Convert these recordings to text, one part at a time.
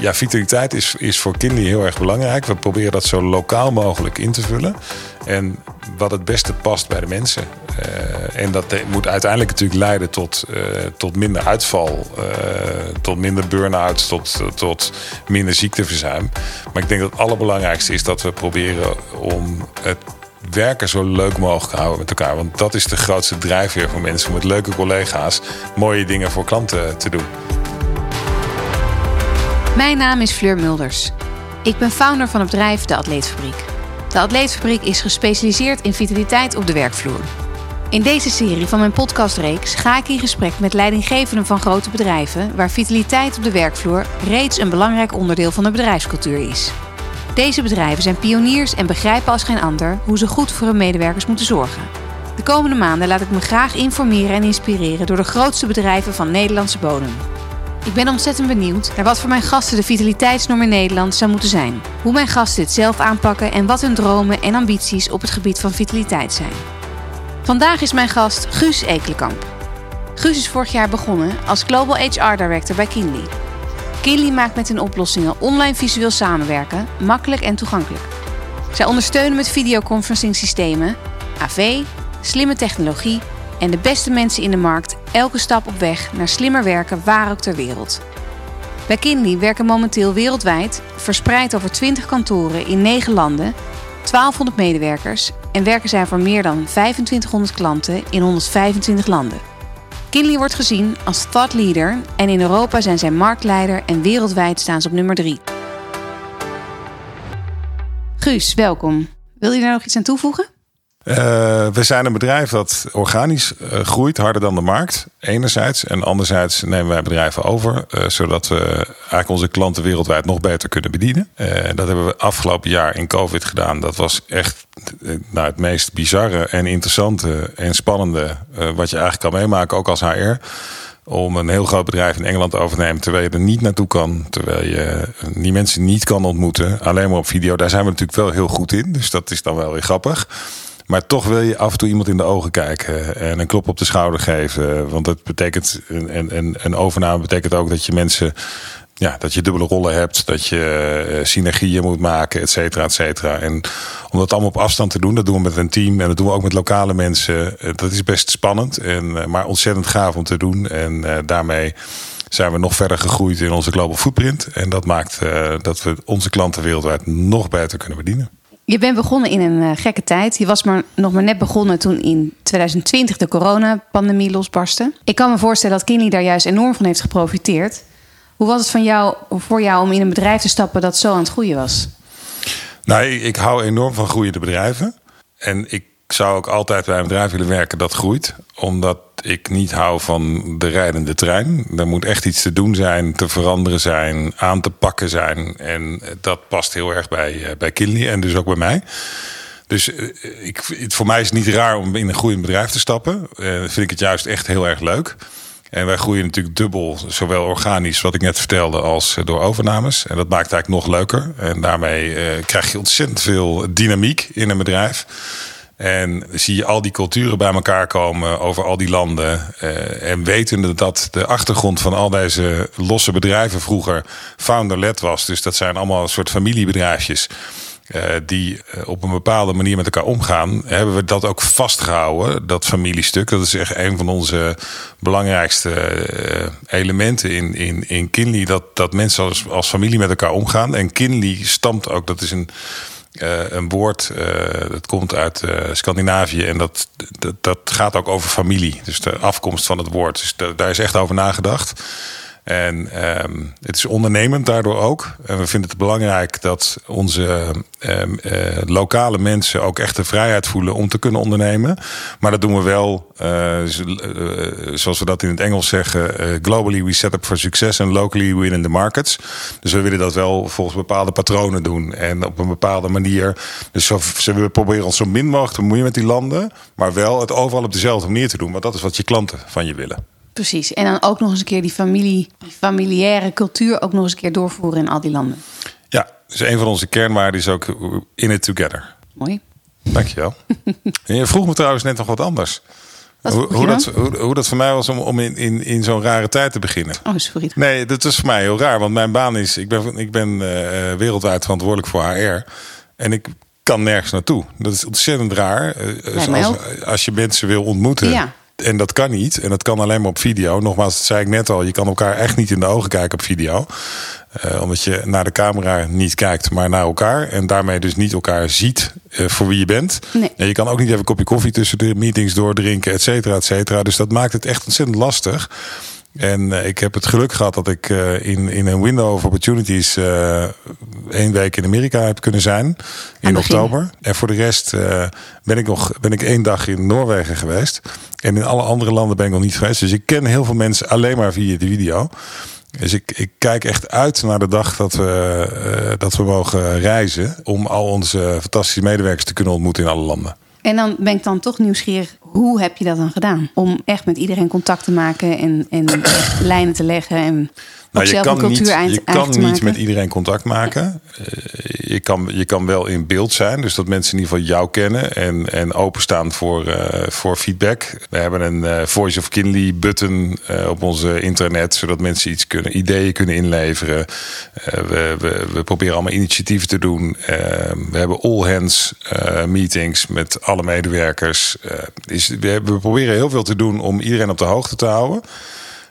ja, vitaliteit is, is voor kinderen heel erg belangrijk. We proberen dat zo lokaal mogelijk in te vullen. En wat het beste past bij de mensen. Uh, en dat moet uiteindelijk natuurlijk leiden tot, uh, tot minder uitval, uh, tot minder burn-outs, tot, tot minder ziekteverzuim. Maar ik denk dat het allerbelangrijkste is dat we proberen om het werken zo leuk mogelijk te houden met elkaar. Want dat is de grootste drijfveer voor mensen om met leuke collega's mooie dingen voor klanten te doen. Mijn naam is Fleur Mulders. Ik ben founder van het bedrijf De Atleetfabriek. De Atleetfabriek is gespecialiseerd in vitaliteit op de werkvloer. In deze serie van mijn podcastreeks ga ik in gesprek met leidinggevenden van grote bedrijven waar vitaliteit op de werkvloer reeds een belangrijk onderdeel van de bedrijfscultuur is. Deze bedrijven zijn pioniers en begrijpen als geen ander hoe ze goed voor hun medewerkers moeten zorgen. De komende maanden laat ik me graag informeren en inspireren door de grootste bedrijven van Nederlandse bodem. Ik ben ontzettend benieuwd naar wat voor mijn gasten de vitaliteitsnorm in Nederland zou moeten zijn. Hoe mijn gasten dit zelf aanpakken en wat hun dromen en ambities op het gebied van vitaliteit zijn. Vandaag is mijn gast Guus Ekelenkamp. Guus is vorig jaar begonnen als Global HR Director bij Kinley. Kinley maakt met hun oplossingen online visueel samenwerken makkelijk en toegankelijk. Zij ondersteunen met videoconferencing systemen, AV, slimme technologie en de beste mensen in de markt elke stap op weg naar slimmer werken waar ook ter wereld. Bij Kinley werken momenteel wereldwijd, verspreid over 20 kantoren in 9 landen, 1200 medewerkers en werken zij voor meer dan 2500 klanten in 125 landen. Kinley wordt gezien als thought leader en in Europa zijn zij marktleider en wereldwijd staan ze op nummer 3. Guus, welkom. Wil je daar nog iets aan toevoegen? Uh, we zijn een bedrijf dat organisch uh, groeit, harder dan de markt. Enerzijds. En anderzijds nemen wij bedrijven over. Uh, zodat we eigenlijk onze klanten wereldwijd nog beter kunnen bedienen. dat hebben we afgelopen jaar in COVID gedaan. Dat was echt nou, het meest bizarre en interessante en spannende. wat je eigenlijk kan meemaken, ook als HR om een heel groot bedrijf in Engeland te overnemen terwijl je er niet naartoe kan, terwijl je die mensen niet kan ontmoeten, alleen maar op video. Daar zijn we natuurlijk wel heel goed in, dus dat is dan wel weer grappig. Maar toch wil je af en toe iemand in de ogen kijken en een klop op de schouder geven. Want dat betekent, een, een, een overname betekent ook dat je mensen ja, dat je dubbele rollen hebt, dat je uh, synergieën moet maken, et cetera, et cetera. En om dat allemaal op afstand te doen, dat doen we met een team en dat doen we ook met lokale mensen. Uh, dat is best spannend, en, uh, maar ontzettend gaaf om te doen. En daarmee zijn we nog verder gegroeid in onze global footprint. En dat maakt dat we onze klanten wereldwijd nog beter kunnen bedienen. Je bent begonnen in een uh, gekke tijd. Je was maar, nog maar net begonnen toen in 2020 de coronapandemie losbarstte. Ik kan me voorstellen dat Kinley daar juist enorm van heeft geprofiteerd. Hoe was het van jou, voor jou om in een bedrijf te stappen dat zo aan het groeien was? Nou, ik hou enorm van groeiende bedrijven. En ik zou ook altijd bij een bedrijf willen werken dat groeit. Omdat ik niet hou van de rijdende trein. Er moet echt iets te doen zijn, te veranderen zijn, aan te pakken zijn. En dat past heel erg bij, eh, bij Kinley en dus ook bij mij. Dus eh, ik, voor mij is het niet raar om in een groeiend bedrijf te stappen. Uh, vind ik het juist echt heel erg leuk. En wij groeien natuurlijk dubbel, zowel organisch, wat ik net vertelde, als door overnames. En dat maakt het eigenlijk nog leuker. En daarmee krijg je ontzettend veel dynamiek in een bedrijf. En zie je al die culturen bij elkaar komen over al die landen. Uh, en wetende dat de achtergrond van al deze losse bedrijven vroeger founder-led was. Dus dat zijn allemaal een soort familiebedrijfjes. Uh, die op een bepaalde manier met elkaar omgaan, hebben we dat ook vastgehouden, dat familiestuk. Dat is echt een van onze belangrijkste elementen in, in, in Kinley. Dat, dat mensen als, als familie met elkaar omgaan. En Kinley stamt ook, dat is een uh, een woord uh, dat komt uit uh, Scandinavië en dat, dat, dat, gaat ook over familie. Dus de afkomst van het woord. Dus daar is echt over nagedacht. En um, het is ondernemend daardoor ook. En we vinden het belangrijk dat onze um, uh, lokale mensen ook echt de vrijheid voelen om te kunnen ondernemen. Maar dat doen we wel, uh, zoals we dat in het Engels zeggen, globally we set up for success and locally we win in the markets. Dus we willen dat wel volgens bepaalde patronen doen en op een bepaalde manier. Dus zo, we proberen ons zo min mogelijk te bemoeien met die landen, maar wel het overal op dezelfde manier te doen. Want dat is wat je klanten van je willen. Precies. En dan ook nog eens een keer die, familie, die familiaire cultuur ook nog eens een keer doorvoeren in al die landen. Ja, dus een van onze kernwaarden is ook in it together. Mooi. Dankjewel. en je vroeg me trouwens net nog wat anders. Wat hoe, hoe dat, hoe, hoe dat voor mij was om, om in, in, in zo'n rare tijd te beginnen. Oh, sorry. Nee, dat is voor mij heel raar. Want mijn baan is... Ik ben, ik ben eh, wereldwijd verantwoordelijk voor HR. En ik kan nergens naartoe. Dat is ontzettend raar. Eh, ook. als je mensen wil ontmoeten. Ja. En dat kan niet. En dat kan alleen maar op video. Nogmaals, dat zei ik net al. Je kan elkaar echt niet in de ogen kijken op video. Eh, omdat je naar de camera niet kijkt, maar naar elkaar. En daarmee dus niet elkaar ziet eh, voor wie je bent. Nee. En je kan ook niet even een kopje koffie tussen de meetings doordrinken, et cetera, et cetera. Dus dat maakt het echt ontzettend lastig. En eh, ik heb het geluk gehad dat ik eh, in, in een window of opportunities eh één week in Amerika heb kunnen zijn. In oktober. En voor de rest ben ik nog ben ik één dag in Noorwegen geweest. En in alle andere landen ben ik nog niet geweest. Dus ik ken heel veel mensen alleen maar via de video. Dus ik, ik kijk echt uit naar de dag dat we, dat we mogen reizen. Om al onze fantastische medewerkers te kunnen ontmoeten in alle landen. En dan ben ik dan toch nieuwsgierig. Hoe heb je dat dan gedaan? Om echt met iedereen contact te maken en, en lijnen te leggen. En zelf een cultuur niet, je kan niet met iedereen contact maken. Eh, je, kan, je kan wel in beeld zijn. Dus dat mensen in ieder geval jou kennen. En, en openstaan voor, eh, voor feedback. We hebben een eh, Voice of Kinley button op onze internet. Zodat mensen iets kunnen, ideeën kunnen inleveren. We, we, we proberen allemaal initiatieven te doen. We hebben all hands meetings met alle medewerkers. Dus we, we proberen heel veel te doen om iedereen op de hoogte te houden.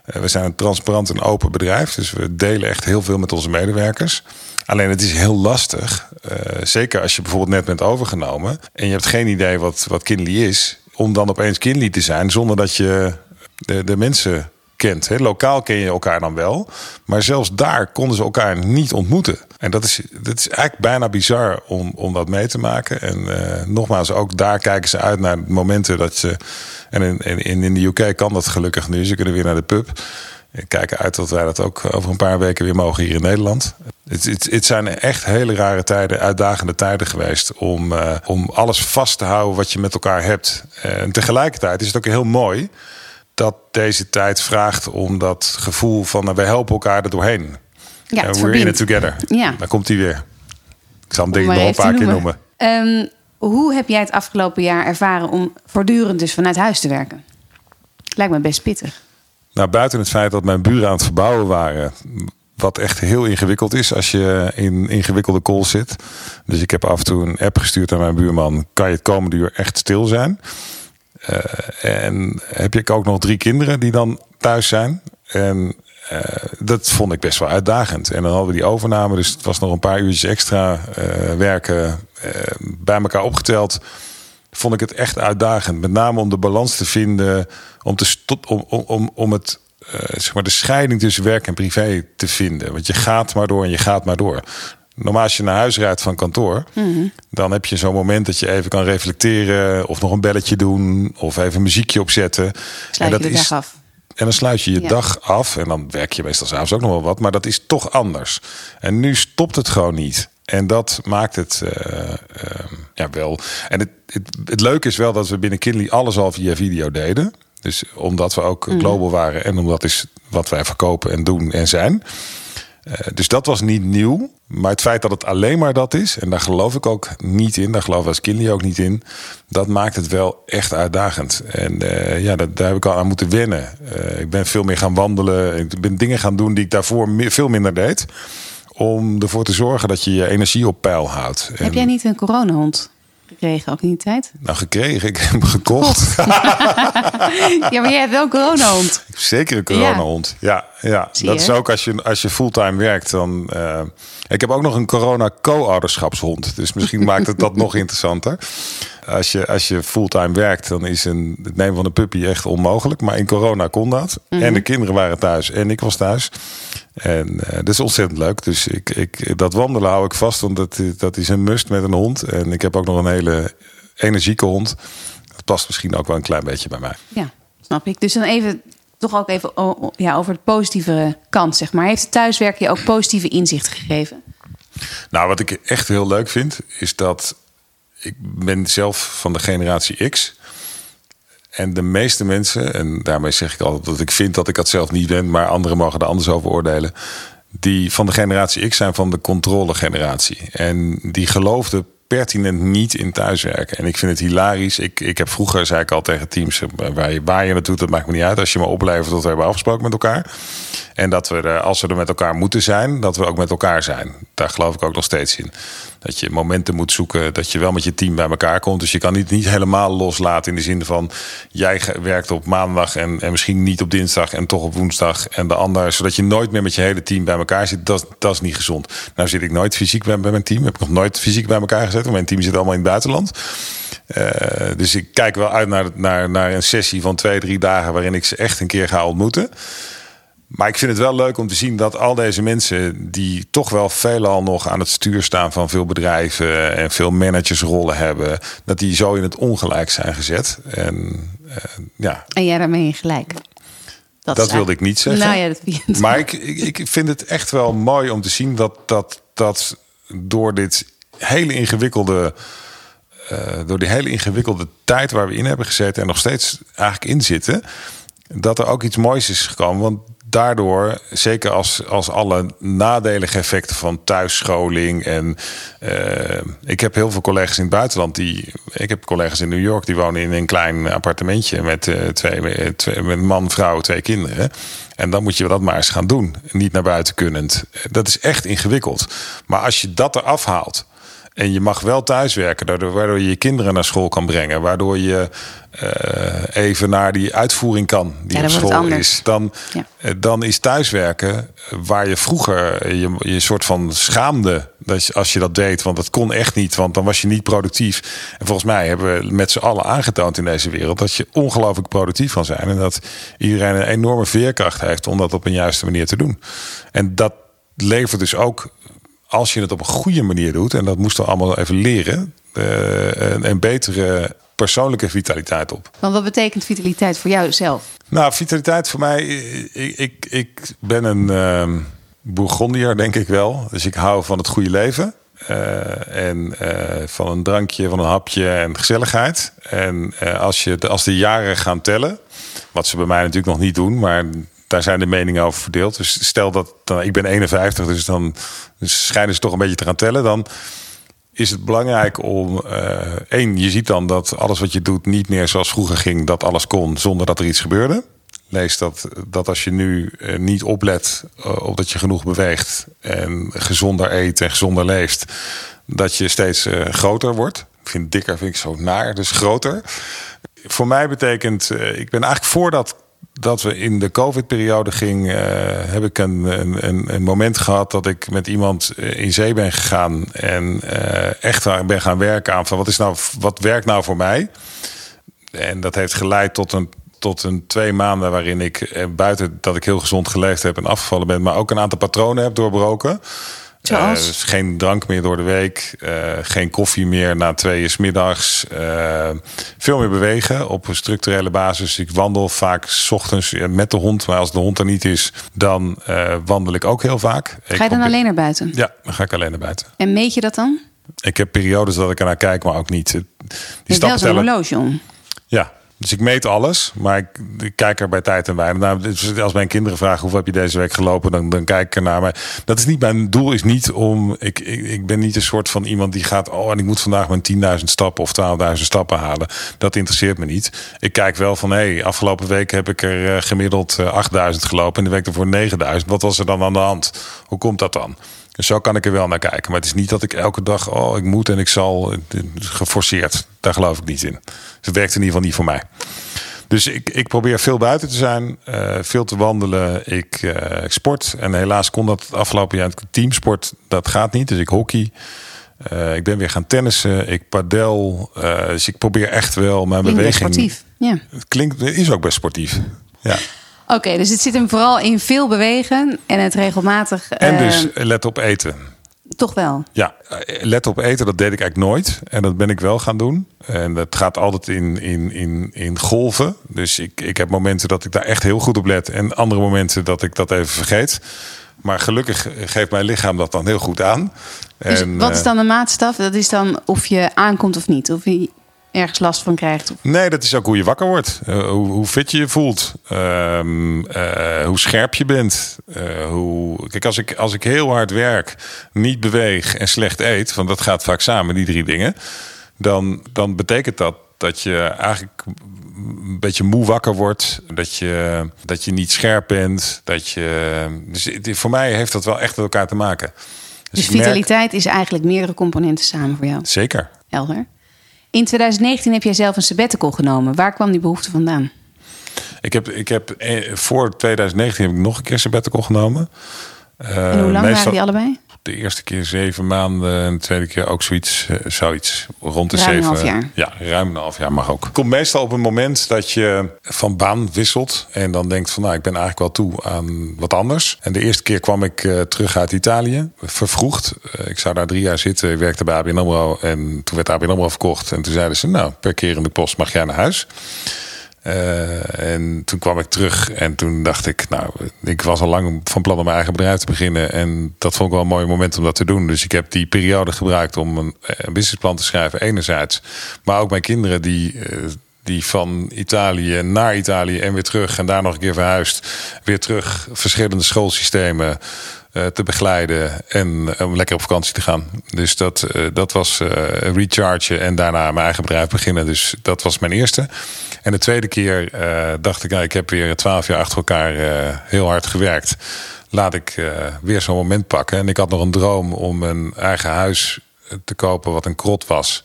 Eh, We zijn een transparant en open bedrijf, dus we delen echt heel veel met onze medewerkers. Alleen het is heel lastig, eh, zeker als je bijvoorbeeld net bent overgenomen en je hebt geen idee wat, wat Kinley is, om dan opeens Kinley te zijn zonder dat je de, de mensen kent. Hè. Lokaal ken je elkaar dan wel, maar zelfs daar konden ze elkaar niet ontmoeten. En dat is, dat is eigenlijk bijna bizar om, om dat mee te maken. En eh, nogmaals, ook daar kijken ze uit naar momenten dat ze. En in, in, in de UK kan dat gelukkig nu. Ze kunnen weer naar de pub. En kijken uit dat wij dat ook over een paar weken weer mogen hier in Nederland. Het, het, het zijn echt hele rare tijden, uitdagende tijden geweest om, eh, om alles vast te houden wat je met elkaar hebt. En tegelijkertijd is het ook heel mooi dat deze tijd vraagt om dat gevoel van nou, wij helpen elkaar er doorheen. Ja, Eh, we're in it together. Ja. Daar komt hij weer. Ik zal hem denk ik nog een paar keer noemen. noemen. Ehm, hoe heb jij het afgelopen jaar ervaren om voortdurend dus vanuit huis te werken? Lijkt me best pittig. Nou, buiten het feit dat mijn buren aan het verbouwen waren. Wat echt heel ingewikkeld is als je in ingewikkelde calls zit. Dus ik heb af en toe een app gestuurd aan mijn buurman. Kan je het komende uur echt stil zijn? Eh, en heb ik ook nog drie kinderen die dan thuis zijn. En eh, dat vond ik best wel uitdagend. En dan hadden we die overname. Dus het was nog een paar uurtjes extra eh, werken. bij elkaar opgeteld vond ik het echt uitdagend. Met name om de balans te vinden, om, te om, om, om, het, zeg maar de scheiding tussen werk en privé te vinden. Want je gaat maar door en je gaat maar door. Normaal als je naar huis rijdt van kantoor, dan heb je zo'n moment dat je even kan reflecteren of nog een belletje doen of even een muziekje opzetten. Sluit je de dag af. En dan sluit je je Ja. dag af. En dan werk je meestal s'avonds ook nog wel wat. Maar dat is toch anders. En nu stopt het gewoon niet. En dat maakt het eh, ehm, ja, wel. En het, het, het leuke is wel dat we binnen Kinley alles al via video deden. Dus omdat we ook global waren. En omdat is wat wij verkopen en doen en zijn. Eh, dus dat was niet nieuw. Maar het feit dat het alleen maar dat is, en daar geloof ik ook niet in, daar geloof ik als Kinley ook niet in, dat maakt het wel echt uitdagend. En eh, ja, dat, daar heb ik al aan moeten wennen. Eh, ik ben veel meer gaan wandelen. Ik ben dingen gaan doen die ik daarvoor meer- veel minder deed. Om ervoor te zorgen dat je je energie op peil houdt. Heb En- jij niet een coronahond gekregen ook in die tijd? Nou, gekregen. Ik heb hem gekocht. ja, maar jij hebt wel een coronahond. Zeker een coronahond. Ja, ja. Zie dat je? is ook als je, als je fulltime werkt. Dan, eh, ik heb ook nog een corona co-ouderschapshond. Dus misschien maakt het dat nog interessanter. Als je, als je fulltime werkt, dan is een, het nemen van een puppy echt onmogelijk. Maar in corona kon dat. Mhm. En de kinderen waren thuis en ik was thuis. En eh, dat is ontzettend leuk. Dus ik, ik, dat wandelen hou ik vast, want dat, dat is een must met een hond. En ik heb ook nog een hele energieke hond. Dat past misschien ook wel een klein beetje bij mij. Ja, snap ik. Dus dan even, toch ook even ja, over de positieve kant, zeg maar. Heeft het thuiswerken je ook positieve inzichten gegeven? Nou, wat ik echt heel leuk vind, is dat ik ben zelf van de generatie X. En de meeste mensen, en daarmee zeg ik altijd dat ik vind dat ik dat zelf niet ben, maar anderen mogen er anders over oordelen. Die van de generatie X zijn van de controlegeneratie. En die geloofden pertinent niet in thuiswerken. En ik vind het hilarisch. Ik, ik heb vroeger, zei ik al tegen teams, waar je, waar je naartoe, dat maakt me niet uit. Als je me oplevert wat we hebben afgesproken met elkaar. En dat we, er, als we er met elkaar moeten zijn, dat we ook met elkaar zijn. Daar geloof ik ook nog steeds in. Dat je momenten moet zoeken, dat je wel met je team bij elkaar komt. Dus je kan niet, niet helemaal loslaten in de zin van... jij werkt op maandag en, en misschien niet op dinsdag en toch op woensdag en de ander. Zodat je nooit meer met je hele team bij elkaar zit. Dat, dat is niet gezond. Nou zit ik nooit fysiek bij, mijn team. Heb ik nog nooit fysiek bij elkaar gezet. Want mijn team zit allemaal in het buitenland. Uh, dus ik kijk wel uit naar, naar, naar een sessie van twee, drie dagen... waarin ik ze echt een keer ga ontmoeten. Maar ik vind het wel leuk om te zien dat al deze mensen, die toch wel veelal nog aan het stuur staan van veel bedrijven en veel managersrollen hebben, dat die zo in het ongelijk zijn gezet. En, uh, ja. en jij daarmee gelijk. Dat, dat wilde ik niet zeggen. Nou ja, dat maar ik, ik, ik vind het echt wel mooi om te zien dat, dat, dat door dit hele ingewikkelde. Uh, door die hele ingewikkelde tijd waar we in hebben gezeten en nog steeds eigenlijk in zitten, dat er ook iets moois is gekomen. Want daardoor, zeker als, als alle nadelige effecten van thuisscholing. En uh, ik heb heel veel collega's in het buitenland die. Ik heb collega's in New York die wonen in een klein appartementje met uh, twee, twee, met man, vrouw, twee kinderen. En dan moet je dat maar eens gaan doen. Niet naar buiten kunnend. Dat is echt ingewikkeld. Maar als je dat eraf haalt. En je mag wel thuiswerken, waardoor je je kinderen naar school kan brengen. Waardoor je uh, even naar die uitvoering kan die ja, op school is. Dan, ja. uh, dan is thuiswerken waar je vroeger je, je soort van schaamde dat je, als je dat deed. Want dat kon echt niet, want dan was je niet productief. En volgens mij hebben we met z'n allen aangetoond in deze wereld dat je ongelooflijk productief kan zijn. En dat iedereen een enorme veerkracht heeft om dat op een juiste manier te doen. En dat levert dus ook als je het op een goede manier doet, en dat moesten we allemaal even leren, uh, een, een, betere persoonlijke vitaliteit op. Want wat betekent vitaliteit voor jou zelf? Nou, vitaliteit voor mij, ik, ik, ik ben een uh, Bourgondier, denk ik wel. Dus ik hou van het goede leven. Uh, en uh, van een drankje, van een hapje en gezelligheid. En als, je, als de jaren gaan tellen, wat ze bij mij natuurlijk nog niet doen, maar daar zijn de meningen over verdeeld. Dus stel dat dan, ik ben 51, dus dan schijnen ze toch een beetje te gaan tellen. Dan is het belangrijk om uh, één, je ziet dan dat alles wat je doet niet meer zoals vroeger ging, dat alles kon zonder dat er iets gebeurde. Lees dat, dat als je nu uh, niet oplet uh, op dat je genoeg beweegt en gezonder eet en gezonder leeft, dat je steeds groter wordt. Ik vind dikker vind ik zo naar, dus groter. Voor mij betekent, ik ben eigenlijk voordat dat we in de COVID-periode ging, uh, heb ik een, een, een, moment gehad dat ik met iemand eh, in zee ben gegaan en uh, echt ben gaan werken aan van wat is nou, wat werkt nou voor mij? En dat heeft geleid tot een, tot een twee maanden waarin ik buiten dat ik heel gezond geleefd heb en afgevallen ben, maar ook een aantal patronen heb doorbroken. Dus geen drank meer door de week. Uh, geen koffie meer na twee uur middags. Uh, veel meer bewegen op een structurele basis. Ik wandel vaak s ochtends met de hond. Maar als de hond er niet is, dan wandel ik ook heel vaak. Ga je dan alleen naar buiten? Ja, dan ga ik alleen naar buiten. En meet je dat dan? Ik heb periodes dat ik er naar kijk, maar ook niet. Die je hebt wel zo'n horloge om. Ja, dus ik meet alles, maar ik, ik, kijk er bij tijd en weinig naar. Dus als mijn kinderen vragen hoeveel heb je deze week gelopen, dan, dan kijk ik er naar. Maar dat is niet mijn doel, is niet om. Ik, ik, ik ben niet een soort van iemand die gaat. Oh, en ik moet vandaag mijn 10.000 stappen of 12.000 stappen halen. Dat interesseert me niet. Ik kijk wel van hé, hey, afgelopen week heb ik er uh, gemiddeld uh, 8.000 gelopen en de week ervoor 9.000. Wat was er dan aan de hand? Hoe komt dat dan? Dus zo kan ik er wel naar kijken. Maar het is niet dat ik elke dag, oh, ik moet en ik zal, geforceerd. Daar geloof ik niet in. Dus het werkt in ieder geval niet voor mij. Dus ik, ik probeer veel buiten te zijn, uh, veel te wandelen. Ik, uh, ik, sport. En helaas kon dat het afgelopen jaar teamsport. Dat gaat niet. Dus ik hockey. Uh, ik ben weer gaan tennissen. Ik padel. dus ik probeer echt wel mijn klinkt beweging. sportief. Ja. Het klinkt, is ook best sportief. Ja. Oké, okay, dus het zit hem vooral in veel bewegen en het regelmatig. En dus let op eten. Toch wel? Ja, let op eten, dat deed ik eigenlijk nooit. En dat ben ik wel gaan doen. En dat gaat altijd in, in, in, in golven. Dus ik, ik heb momenten dat ik daar echt heel goed op let. En andere momenten dat ik dat even vergeet. Maar gelukkig geeft mijn lichaam dat dan heel goed aan. Dus en, wat is dan de maatstaf? Dat is dan of je aankomt of niet. Of je, ergens last van krijgt. Nee, dat is ook hoe je wakker wordt. Uh, hoe, hoe, fit je je voelt. Um, uh, hoe scherp je bent. Uh, hoe... Kijk, als ik, als ik heel hard werk, niet beweeg en slecht eet... want dat gaat vaak samen, die drie dingen... dan, dan betekent dat dat je eigenlijk een beetje moe wakker wordt. Dat je, dat je niet scherp bent. Dat je, dus voor mij heeft dat wel echt met elkaar te maken. Dus, dus vitaliteit is eigenlijk meerdere componenten samen voor jou? Zeker. Helder. In 2019 heb jij zelf een sabbatical genomen. Waar kwam die behoefte vandaan? Ik heb, ik heb eh, voor 2019 heb ik nog een keer sabbatical genomen. en hoe lang uh, waren die allebei? De eerste keer zeven maanden en de tweede keer ook zoiets, uh, zoiets rond de ruim zeven. Een half jaar. Ja, ruim een half jaar mag ook. Komt meestal op een moment dat je van baan wisselt en dan denkt van nou ik ben eigenlijk wel toe aan wat anders. En de eerste keer kwam ik uh, terug uit Italië, vervroegd. Uh, ik zou daar drie jaar zitten, ik werkte bij ABN AMRO en toen werd ABN AMRO verkocht. En toen zeiden ze nou per keer in de post mag jij naar huis. Uh, en toen kwam ik terug en toen dacht ik, nou, ik was al lang van plan om mijn eigen bedrijf te beginnen. En dat vond ik wel een mooi moment om dat te doen. Dus ik heb die periode gebruikt om een, een businessplan te schrijven, enerzijds. Maar ook mijn kinderen die. Die van Italië naar Italië en weer terug en daar nog een keer verhuisd. Weer terug verschillende schoolsystemen uh, te begeleiden en om lekker op vakantie te gaan. Dus dat, uh, dat was uh, rechargen en daarna mijn eigen bedrijf beginnen. Dus dat was mijn eerste. En de tweede keer dacht ik, nou, ik heb weer twaalf jaar achter elkaar heel hard gewerkt. Laat ik weer zo'n moment pakken. En ik had nog een droom om een eigen huis te kopen wat een krot was.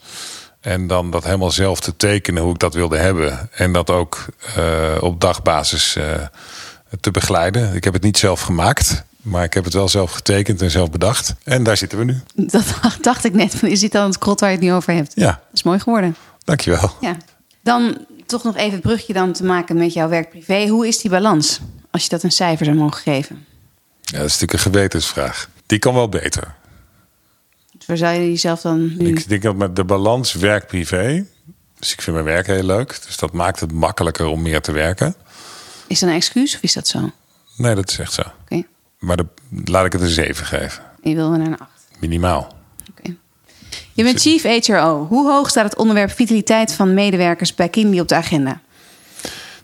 En dan dat helemaal zelf te tekenen hoe ik dat wilde hebben. En dat ook uh, op dagbasis uh, te begeleiden. Ik heb het niet zelf gemaakt. Maar ik heb het wel zelf getekend en zelf bedacht. En daar zitten we nu. Dat dacht ik net. Is dit dan het krot waar je het nu over hebt? Ja. Dat is mooi geworden. Dankjewel. Ja. Dan toch nog even het brugje dan te maken met jouw werk privé. Hoe is die balans? Als je dat een cijfer zou mogen geven. Ja, dat is natuurlijk een gewetensvraag. Die kan wel beter. Waar zou je jezelf dan nu... Ik denk dat met de balans werk-privé... Dus ik vind mijn werk heel leuk. Dus dat maakt het makkelijker om meer te werken. Is dat een excuus of is dat zo? Nee, dat is echt zo. Oké. Okay. Maar de, laat ik het een 7 geven. En je wil naar een 8? Minimaal. Oké. Okay. Je bent Chief HRO. Hoe hoog staat het onderwerp vitaliteit van medewerkers bij Kindly op de agenda?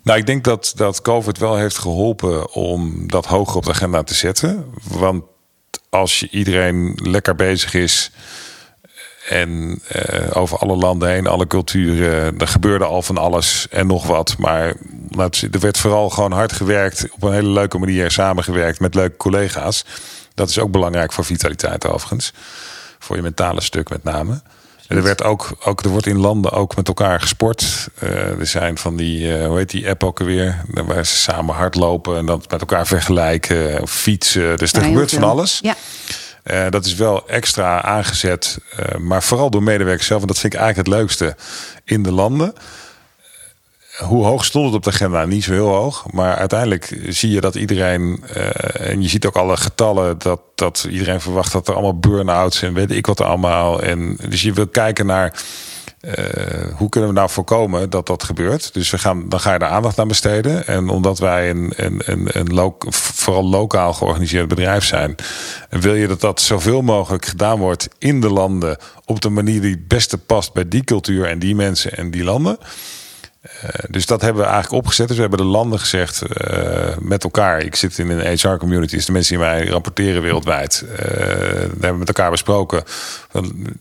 Nou, ik denk dat, dat COVID wel heeft geholpen om dat hoger op de agenda te zetten. Want als je iedereen lekker bezig is en uh, over alle landen heen, alle culturen, er gebeurde al van alles en nog wat. Maar er werd vooral gewoon hard gewerkt, op een hele leuke manier samengewerkt met leuke collega's. Dat is ook belangrijk voor vitaliteit overigens. Voor je mentale stuk met name. En er, werd ook, ook, er wordt in landen ook met elkaar gesport. Uh, er zijn van die, uh, hoe heet die app ook alweer? Waar ze samen hardlopen en dat met elkaar vergelijken. Of fietsen. Dus er Ja, gebeurt van alles. Ja. Uh, dat is wel extra aangezet. maar vooral door medewerkers zelf. En dat vind ik eigenlijk het leukste in de landen. Hoe hoog stond het op de agenda? Niet zo heel hoog. Maar uiteindelijk zie je dat iedereen. Uh, en je ziet ook alle getallen. Dat, dat iedereen verwacht dat er allemaal burn-outs en weet ik wat allemaal. En dus je wil kijken naar. Uh, hoe kunnen we nou voorkomen dat dat gebeurt? Dus we gaan, dan ga je daar aandacht aan besteden. En omdat wij een, een, een, een vooral lokaal georganiseerd bedrijf zijn, wil je dat dat zoveel mogelijk gedaan wordt in de landen op de manier die het beste past bij die cultuur en die mensen en die landen. Uh, dus dat hebben we eigenlijk opgezet. Dus we hebben de landen gezegd uh, met elkaar. Ik zit in een HR-community, dus de mensen die mij rapporteren wereldwijd. Uh, we hebben met elkaar besproken.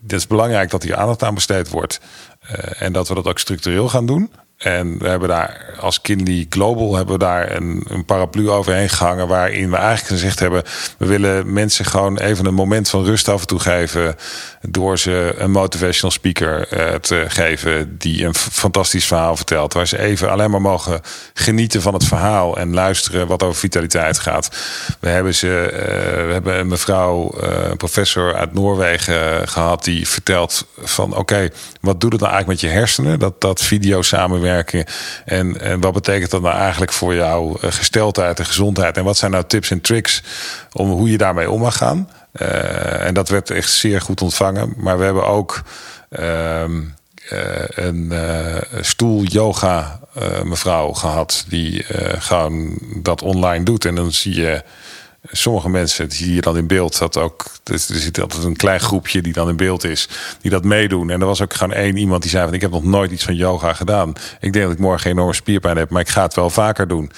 Het is belangrijk dat hier aandacht aan besteed wordt. en dat we dat ook structureel gaan doen. En we hebben daar als Kindy Global hebben we daar een, een paraplu overheen gehangen. Waarin we eigenlijk gezegd hebben. We willen mensen gewoon even een moment van rust af en toe geven. Door ze een motivational speaker uh, te geven. Die een fantastisch verhaal vertelt. Waar ze even alleen maar mogen genieten van het verhaal. En luisteren wat over vitaliteit gaat. We hebben, ze, uh, we hebben een mevrouw, een professor uit Noorwegen gehad. Die vertelt van oké, wat doet het nou eigenlijk met je hersenen? Dat, dat video En, en wat betekent dat nou eigenlijk voor jouw gesteldheid en gezondheid? En wat zijn nou tips en tricks om hoe je daarmee om mag gaan? Uh, en dat werd echt zeer goed ontvangen. Maar we hebben ook uh, uh, een stoel yoga mevrouw gehad die gewoon dat online doet. En dan zie je sommige mensen zie je dan in beeld dat ook. Dus er zit altijd een klein groepje die dan in beeld is, die dat meedoen. En er was ook gewoon één iemand die zei: van, Ik heb nog nooit iets van yoga gedaan. Ik denk dat ik morgen enorme spierpijn heb, maar ik ga het wel vaker doen.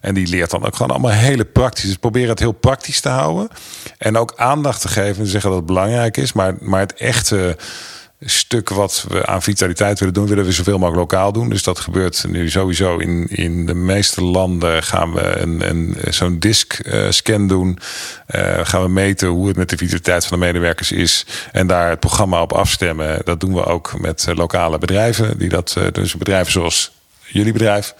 En die leert dan ook gewoon allemaal hele praktisch. Dus proberen het heel praktisch te houden. En ook aandacht te geven en zeggen dat het belangrijk is. Maar, maar het echte stuk wat we aan vitaliteit willen doen, willen we zoveel mogelijk lokaal doen. Dus dat gebeurt nu sowieso in, in de meeste landen. Gaan we een, een, zo'n disk-scan doen. Uh, gaan we meten hoe het met de vitaliteit van de medewerkers is. En daar het programma op afstemmen. Dat doen we ook met lokale bedrijven. Die dat, dus bedrijven zoals jullie bedrijf.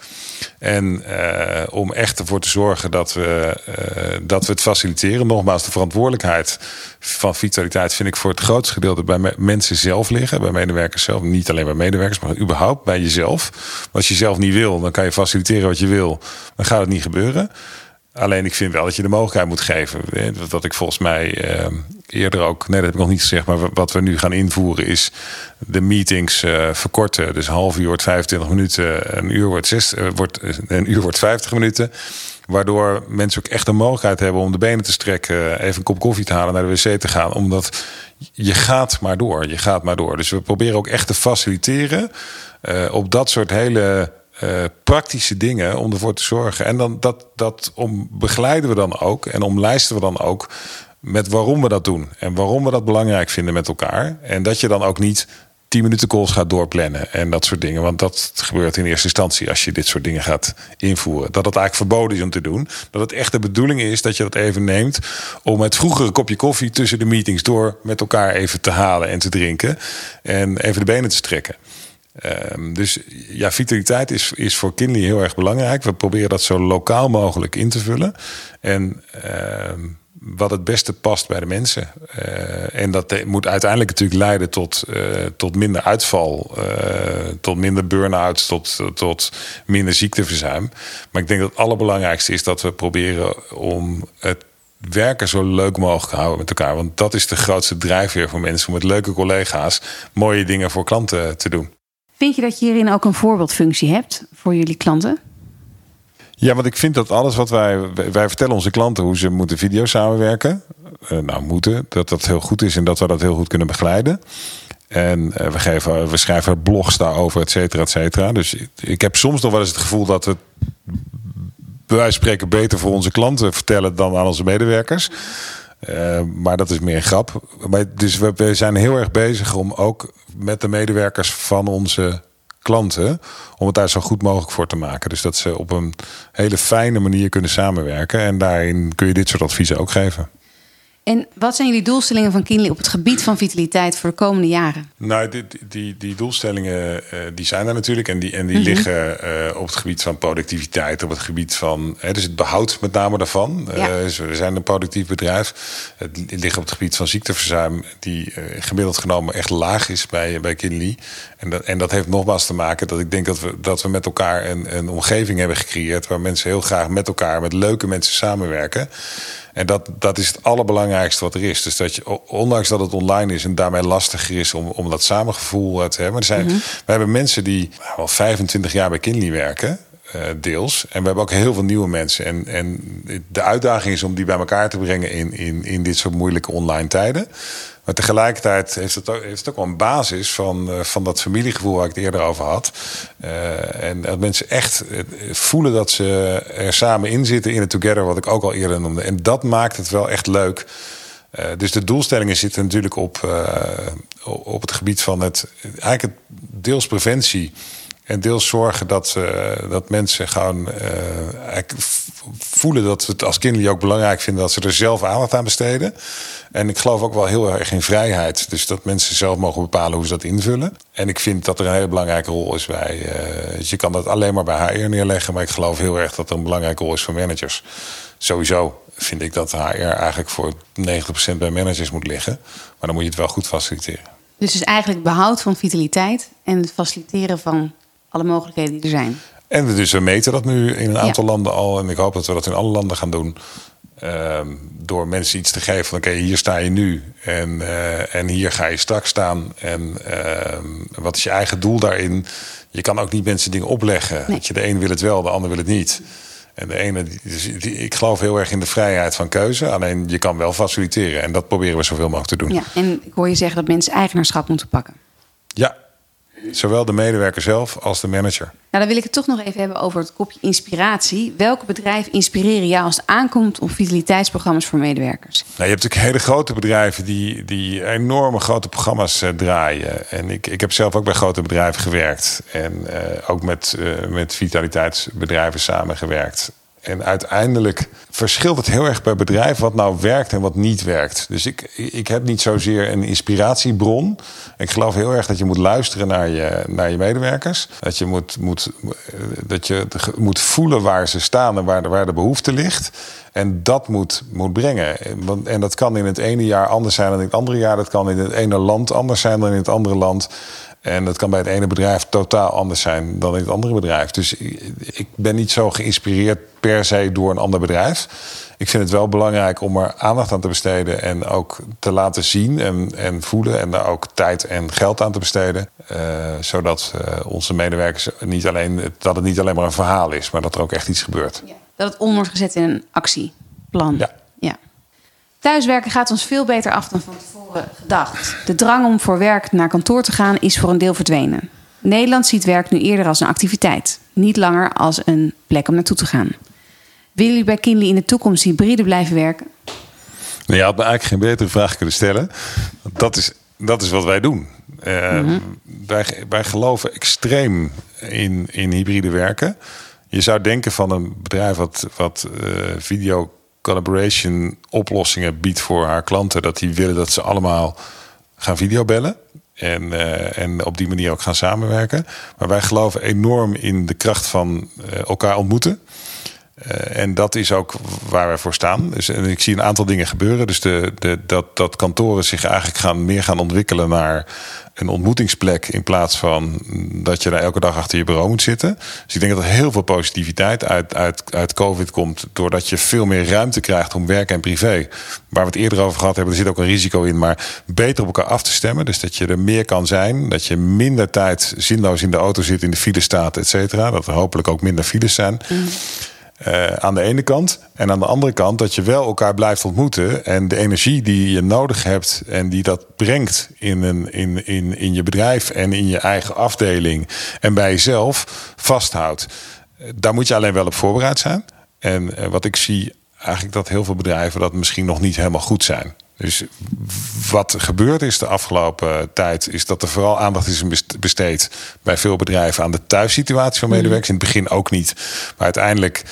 En uh, om echt ervoor te zorgen dat we, uh, dat we het faciliteren. Nogmaals, de verantwoordelijkheid van vitaliteit vind ik voor het grootste gedeelte bij mensen zelf liggen. Bij medewerkers zelf. Niet alleen bij medewerkers, maar überhaupt bij jezelf. als je zelf niet wil, dan kan je faciliteren wat je wil. Dan gaat het niet gebeuren. Alleen ik vind wel dat je de mogelijkheid moet geven. Wat ik volgens mij uh, eerder ook, nee, dat heb ik nog niet gezegd, maar wat we nu gaan invoeren is de meetings uh, verkorten. Dus half uur wordt 25 minuten, een uur wordt, zes, uh, wordt, een uur wordt 50 minuten. Waardoor mensen ook echt de mogelijkheid hebben om de benen te strekken, even een kop koffie te halen, naar de wc te gaan. Omdat je gaat maar door, je gaat maar door. Dus we proberen ook echt te faciliteren op dat soort hele uh, praktische dingen om ervoor te zorgen. En dan dat, dat om begeleiden we dan ook en omlijsten we dan ook met waarom we dat doen. En waarom we dat belangrijk vinden met elkaar. En dat je dan ook niet 10 minuten calls gaat doorplannen en dat soort dingen. Want dat gebeurt in eerste instantie als je dit soort dingen gaat invoeren. Dat het eigenlijk verboden is om te doen. Dat het echt de bedoeling is dat je dat even neemt om het vroegere kopje koffie tussen de meetings door met elkaar even te halen en te drinken. En even de benen te strekken. Um, dus ja, vitaliteit is, is voor Kinley heel erg belangrijk. We proberen dat zo lokaal mogelijk in te vullen. En um, wat het beste past bij de mensen. Uh, en dat moet uiteindelijk natuurlijk leiden tot, uh, tot minder uitval, tot minder burn-outs, tot, tot minder ziekteverzuim. Maar ik denk dat het allerbelangrijkste is dat we proberen om het werken zo leuk mogelijk te houden met elkaar. Want dat is de grootste drijfveer voor mensen om met leuke collega's mooie dingen voor klanten te doen. Vind je dat je hierin ook een voorbeeldfunctie hebt voor jullie klanten? Ja, want ik vind dat alles wat wij. Wij vertellen onze klanten hoe ze moeten video samenwerken. Uh, nou, moeten. Dat dat heel goed is en dat we dat heel goed kunnen begeleiden. En uh, we, geven, we schrijven blogs daarover, et cetera, et cetera. Dus ik heb soms nog wel eens het gevoel dat we van spreken beter voor onze klanten vertellen dan aan onze medewerkers. Uh, maar dat is meer een grap. Maar dus we, zijn heel erg bezig om ook met de medewerkers van onze klanten. om het daar zo goed mogelijk voor te maken. Dus dat ze op een hele fijne manier kunnen samenwerken. En daarin kun je dit soort adviezen ook geven. En wat zijn jullie doelstellingen van Kinley op het gebied van vitaliteit voor de komende jaren? Nou, die, die, die doelstellingen uh, die zijn er natuurlijk. En die, en die mm -hmm. liggen uh, op het gebied van productiviteit, op het gebied van hè, dus het behoud met name daarvan. Ja. Uh, dus we zijn een productief bedrijf. Het ligt op het gebied van ziekteverzuim, die gemiddeld genomen echt laag is bij, bij Kinley. En dat, en dat heeft nogmaals te maken dat ik denk dat we, dat we met elkaar een, een omgeving hebben gecreëerd waar mensen heel graag met elkaar, met leuke mensen samenwerken. En dat, dat is het allerbelangrijkste wat er is. Dus dat je, ondanks dat het online is en daarmee lastiger is om, om dat samengevoel te hebben. Er zijn, mm -hmm. We hebben mensen die al 25 jaar bij Kinley werken. Uh, deels. En we hebben ook heel veel nieuwe mensen. En, en de uitdaging is om die bij elkaar te brengen in, in, in dit soort moeilijke online tijden. Maar tegelijkertijd heeft het ook, wel een basis van, uh, van dat familiegevoel waar ik het eerder over had. Uh, en dat mensen echt voelen dat ze er samen in zitten in het together, wat ik ook al eerder noemde. En dat maakt het wel echt leuk. Dus de doelstellingen zitten natuurlijk op, op het gebied van het, eigenlijk het deels preventie. En deels zorgen dat, uh, dat mensen gewoon uh, voelen dat we het als kinderen ook belangrijk vinden dat ze er zelf aandacht aan besteden. En ik geloof ook wel heel erg in vrijheid. Dus dat mensen zelf mogen bepalen hoe ze dat invullen. En ik vind dat er een hele belangrijke rol is bij. Uh, dus je kan dat alleen maar bij HR neerleggen. Maar ik geloof heel erg dat er een belangrijke rol is voor managers. Sowieso vind ik dat HR eigenlijk voor 90% bij managers moet liggen. Maar dan moet je het wel goed faciliteren. Dus is eigenlijk behoud van vitaliteit en het faciliteren van alle mogelijkheden die er zijn. En we, dus we meten dat nu in een aantal ja. landen al. En ik hoop dat we dat in alle landen gaan doen. Uh, door mensen iets te geven van oké, okay, hier sta je nu. En, uh, en hier ga je straks staan. En uh, wat is je eigen doel daarin? Je kan ook niet mensen dingen opleggen. Nee. Dat je de een wil het wel, de ander wil het niet. En de ene, die, ik geloof heel erg in de vrijheid van keuze. Alleen je kan wel faciliteren. En dat proberen we zoveel mogelijk te doen. Ja, en ik hoor je zeggen dat mensen eigenaarschap moeten pakken. Ja, Zowel de medewerker zelf als de manager. Nou, dan wil ik het toch nog even hebben over het kopje inspiratie. Welke bedrijven inspireren jou als het aankomt op vitaliteitsprogramma's voor medewerkers? Nou, je hebt natuurlijk hele grote bedrijven die, die enorme grote programma's uh, draaien. En ik, ik heb zelf ook bij grote bedrijven gewerkt. En uh, ook met, uh, met vitaliteitsbedrijven samengewerkt. En uiteindelijk verschilt het heel erg per bedrijf wat nou werkt en wat niet werkt. Dus ik, ik heb niet zozeer een inspiratiebron. Ik geloof heel erg dat je moet luisteren naar je, naar je medewerkers. Dat je moet, moet, dat je moet voelen waar ze staan en waar de, waar de behoefte ligt. En dat moet, moet brengen. En dat kan in het ene jaar anders zijn dan in het andere jaar. Dat kan in het ene land anders zijn dan in het andere land. En dat kan bij het ene bedrijf totaal anders zijn dan in het andere bedrijf. Dus ik ben niet zo geïnspireerd per se door een ander bedrijf. Ik vind het wel belangrijk om er aandacht aan te besteden en ook te laten zien en, en voelen en daar ook tijd en geld aan te besteden. Uh, zodat uh, onze medewerkers niet alleen, dat het niet alleen maar een verhaal is, maar dat er ook echt iets gebeurt. Ja, dat het om wordt gezet in een actieplan. Ja. ja. Thuiswerken gaat ons veel beter af dan van tevoren gedacht. De drang om voor werk naar kantoor te gaan is voor een deel verdwenen. Nederland ziet werk nu eerder als een activiteit, niet langer als een plek om naartoe te gaan. Willen jullie bij Kinley in de toekomst hybride blijven werken? Nou, je had me eigenlijk geen betere vraag kunnen stellen. Dat is, dat is wat wij doen. Uh, wij, wij geloven extreem in, in hybride werken. Je zou denken van een bedrijf wat, wat uh, video collaboration oplossingen biedt voor haar klanten. Dat die willen dat ze allemaal gaan videobellen. En, uh, en op die manier ook gaan samenwerken. Maar wij geloven enorm in de kracht van uh, elkaar ontmoeten. Uh, en dat is ook waar we voor staan. Dus, en ik zie een aantal dingen gebeuren. Dus de, de, dat, dat kantoren zich eigenlijk gaan, meer gaan ontwikkelen naar een ontmoetingsplek in plaats van dat je daar elke dag achter je bureau moet zitten. Dus ik denk dat er heel veel positiviteit uit, uit, uit COVID komt, doordat je veel meer ruimte krijgt om werk en privé. Waar we het eerder over gehad hebben, er zit ook een risico in, maar beter op elkaar af te stemmen. Dus dat je er meer kan zijn, dat je minder tijd zinloos in de auto zit, in de file staat, et cetera. Dat er hopelijk ook minder files zijn. Mm. Uh, aan de ene kant. En aan de andere kant dat je wel elkaar blijft ontmoeten. En de energie die je nodig hebt en die dat brengt in, een, in, in, in je bedrijf en in je eigen afdeling en bij jezelf vasthoudt. Daar moet je alleen wel op voorbereid zijn. En uh, wat ik zie eigenlijk dat heel veel bedrijven dat misschien nog niet helemaal goed zijn. Dus wat gebeurd is de afgelopen tijd, is dat er vooral aandacht is besteed bij veel bedrijven aan de thuissituatie van medewerkers. In het begin ook niet. Maar uiteindelijk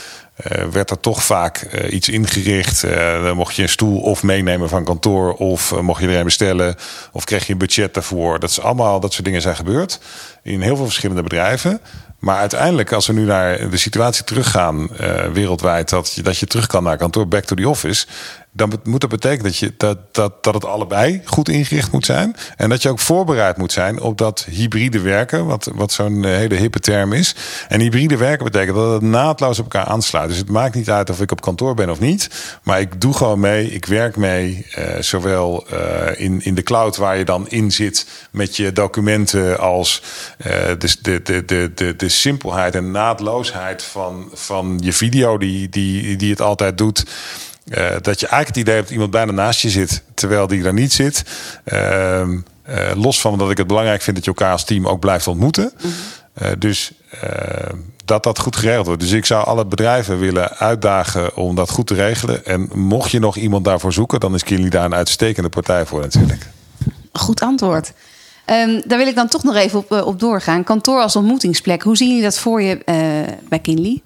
werd er toch vaak uh, iets ingericht. Uh, dan mocht je een stoel of meenemen van kantoor, of mocht je er een bestellen, of kreeg je een budget daarvoor. Dat is allemaal dat soort dingen zijn gebeurd in heel veel verschillende bedrijven. Maar uiteindelijk, als we nu naar de situatie teruggaan wereldwijd, dat je, dat je terug kan naar kantoor, back to the office, dan moet dat betekenen dat, je, dat, dat, dat het allebei goed ingericht moet zijn. En dat je ook voorbereid moet zijn op dat hybride werken, wat, wat zo'n eh, hele hippe term is. En hybride werken betekent dat het naadloos op elkaar aansluit. Dus het maakt niet uit of ik op kantoor ben of niet. Maar ik doe gewoon mee, ik werk mee. Uh, zowel uh, in, in de cloud waar je dan in zit met je documenten als uh, de, de, de, de, de, de simpelheid en naadloosheid van, van je video die, die, die het altijd doet. Uh, dat je eigenlijk het idee hebt dat iemand bijna naast je zit, terwijl die daar niet zit. Uh, uh, los van dat ik het belangrijk vind dat je elkaar als team ook blijft ontmoeten. Mm -hmm. dus dat dat goed geregeld wordt. Dus ik zou alle bedrijven willen uitdagen om dat goed te regelen. En mocht je nog iemand daarvoor zoeken, dan is Kinley daar een uitstekende partij voor natuurlijk. Goed antwoord. Um, daar wil ik dan toch nog even op, op doorgaan. Kantoor als ontmoetingsplek. Hoe zien jullie dat voor je bij Kinley?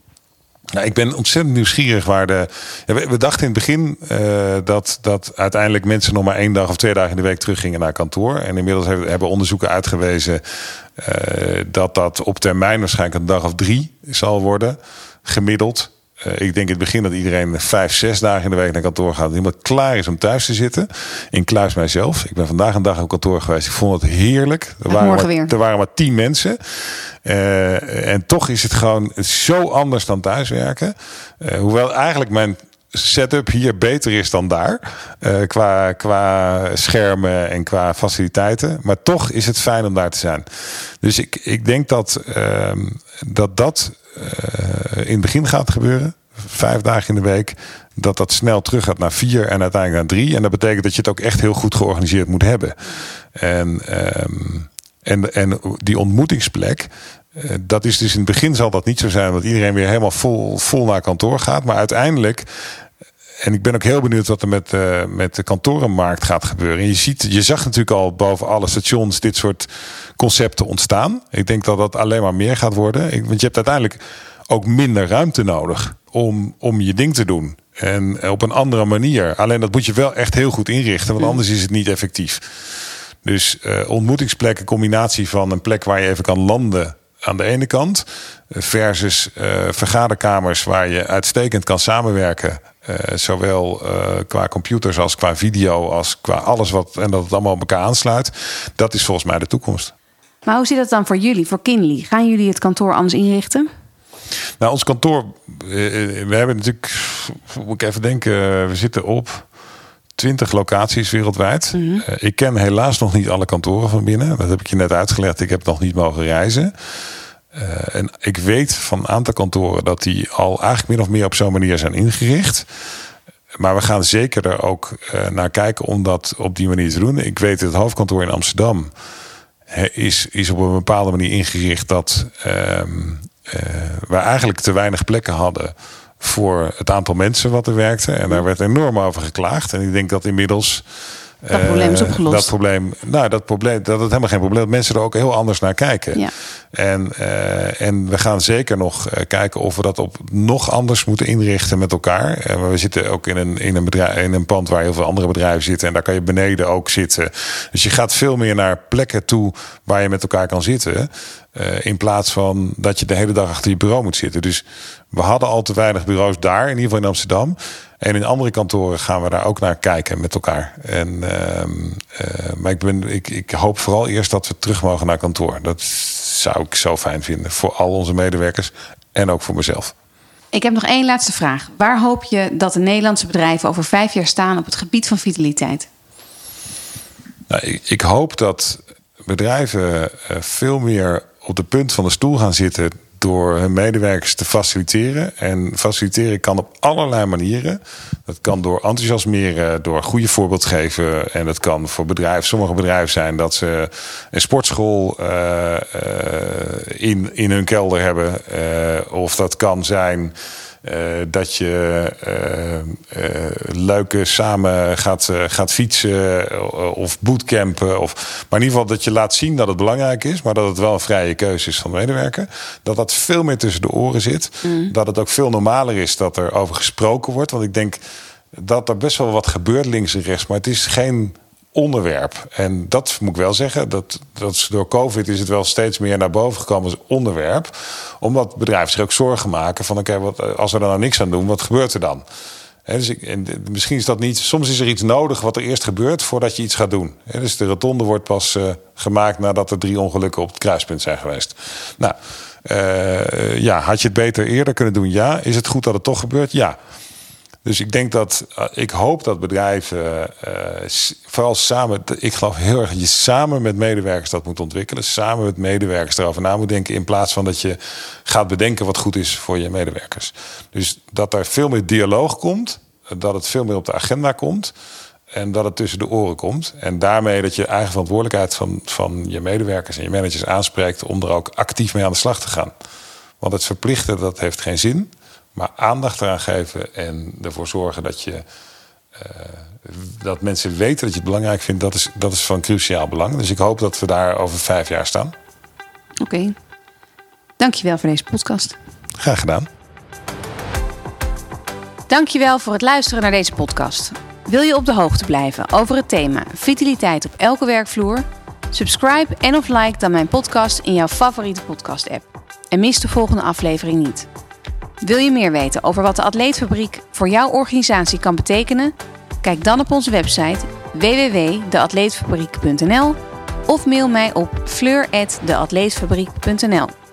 Nou, ik ben ontzettend nieuwsgierig waar de. We, dachten in het begin uh, dat, dat uiteindelijk mensen nog maar één dag of twee dagen in de week teruggingen naar kantoor. En inmiddels hebben, onderzoeken uitgewezen uh, dat dat op termijn waarschijnlijk een dag of drie zal worden, gemiddeld. Uh, ik denk in het begin dat iedereen vijf, zes dagen in de week naar kantoor gaat. Iemand klaar is om thuis te zitten. In kluis mijzelf. Ik ben vandaag een dag op kantoor geweest. Ik vond het heerlijk. Er, waren maar, er waren maar tien mensen. Uh, en toch is het gewoon zo anders dan thuiswerken. Uh, hoewel eigenlijk mijn setup hier beter is dan daar. Uh, qua, qua schermen en qua faciliteiten. Maar toch is het fijn om daar te zijn. Dus ik, ik denk dat uh, dat, dat uh, in het begin gaat gebeuren. vijf dagen in de week, dat dat snel terug gaat naar vier en uiteindelijk naar drie. En dat betekent dat je het ook echt heel goed georganiseerd moet hebben. En, ehm, en, en die ontmoetingsplek, eh, dat is dus in het begin zal dat niet zo zijn dat iedereen weer helemaal vol, vol naar kantoor gaat. Maar uiteindelijk en ik ben ook heel benieuwd wat er met, uh, met de kantorenmarkt gaat gebeuren. En je, ziet, je zag natuurlijk al boven alle stations dit soort concepten ontstaan. Ik denk dat dat alleen maar meer gaat worden. Ik, want je hebt uiteindelijk ook minder ruimte nodig om, om je ding te doen. En op een andere manier. Alleen dat moet je wel echt heel goed inrichten, want anders is het niet effectief. Dus uh, ontmoetingsplekken, combinatie van een plek waar je even kan landen aan de ene kant. Versus uh, vergaderkamers waar je uitstekend kan samenwerken. Uh, zowel uh, qua computers als qua video, als qua alles wat. En dat het allemaal op elkaar aansluit. Dat is volgens mij de toekomst. Maar hoe zit dat dan voor jullie, voor Kinley? Gaan jullie het kantoor anders inrichten? Nou, ons kantoor, we hebben natuurlijk, moet ik even denken, we zitten op 20 locaties wereldwijd. Mm -hmm. ik ken helaas nog niet alle kantoren van binnen. Dat heb ik je net uitgelegd. Ik heb nog niet mogen reizen. Uh, en ik weet van een aantal kantoren dat die al eigenlijk min of meer op zo'n manier zijn ingericht. Maar we gaan zeker er ook uh, naar kijken om dat op die manier te doen. Ik weet het hoofdkantoor in Amsterdam is, is op een bepaalde manier ingericht dat uh, we eigenlijk te weinig plekken hadden voor het aantal mensen wat er werkte. En daar werd enorm over geklaagd. En ik denk dat inmiddels. Dat probleem is opgelost. Dat probleem, nou, dat probleem, dat het helemaal geen probleem. Dat mensen er ook heel anders naar kijken. Ja. En, uh, en we gaan zeker nog uh, kijken of we dat op nog anders moeten inrichten met elkaar. Uh, we zitten ook in een, in, een bedrijf, in een pand waar heel veel andere bedrijven zitten. En daar kan je beneden ook zitten. Dus je gaat veel meer naar plekken toe waar je met elkaar kan zitten. in plaats van dat je de hele dag achter je bureau moet zitten. Dus we hadden al te weinig bureaus daar, in ieder geval in Amsterdam. En in andere kantoren gaan we daar ook naar kijken met elkaar. En, uh, maar ik, ben, ik, ik hoop vooral eerst dat we terug mogen naar kantoor. Dat zou ik zo fijn vinden voor al onze medewerkers en ook voor mezelf. Ik heb nog één laatste vraag. Waar hoop je dat de Nederlandse bedrijven over vijf jaar staan op het gebied van vitaliteit? Nou, ik, ik hoop dat bedrijven veel meer op de punt van de stoel gaan zitten door hun medewerkers te faciliteren. En faciliteren kan op allerlei manieren. Dat kan door enthousiasmeren, door goede voorbeeld geven. En dat kan voor bedrijven, sommige bedrijven zijn dat ze een sportschool uh, uh, in, in hun kelder hebben. Uh, of dat kan zijn. Uh, dat je uh, uh, leuke samen gaat, gaat fietsen of bootcampen. Of, maar in ieder geval dat je laat zien dat het belangrijk is, maar dat het wel een vrije keuze is van de medewerker. Dat dat veel meer tussen de oren zit. Mm. Dat het ook veel normaler is dat er over gesproken wordt. Want ik denk dat er best wel wat gebeurt links en rechts, maar het is geen onderwerp. En dat moet ik wel zeggen, dat, dat door COVID is het wel steeds meer naar boven gekomen als onderwerp. Omdat bedrijven zich ook zorgen maken van oké, wat als we er nou niks aan doen, wat gebeurt er dan? Dus ik, en misschien is dat niet. Soms is er iets nodig wat er eerst gebeurt voordat je iets gaat doen. Dus de rotonde wordt pas uh, gemaakt nadat er drie ongelukken op het kruispunt zijn geweest. Nou, uh, ja, had je het beter eerder kunnen doen? Ja. Is het goed dat het toch gebeurt? Ja. Dus ik denk dat, ik hoop dat bedrijven uh, vooral samen, ik geloof heel erg dat je samen met medewerkers dat moet ontwikkelen. Samen met medewerkers erover na moet denken. In plaats van dat je gaat bedenken wat goed is voor je medewerkers. Dus dat er veel meer dialoog komt. Dat het veel meer op de agenda komt. En dat het tussen de oren komt. En daarmee dat je eigen verantwoordelijkheid van, van je medewerkers en je managers aanspreekt om er ook actief mee aan de slag te gaan. Want het verplichten, dat heeft geen zin. Maar aandacht eraan geven en ervoor zorgen dat je. Uh, dat mensen weten dat je het belangrijk vindt, dat is, dat is van cruciaal belang. Dus ik hoop dat we daar over vijf jaar staan. Oké. Okay. Dankjewel voor deze podcast. Graag gedaan. Dankjewel voor het luisteren naar deze podcast. Wil je op de hoogte blijven over het thema vitaliteit op elke werkvloer? Subscribe en of like dan mijn podcast in jouw favoriete podcast app. En mis de volgende aflevering niet. Wil je meer weten over wat de Atleetfabriek voor jouw organisatie kan betekenen? Kijk dan op onze website www.deatleetfabriek.nl of mail mij op fleur@deatleetfabriek.nl.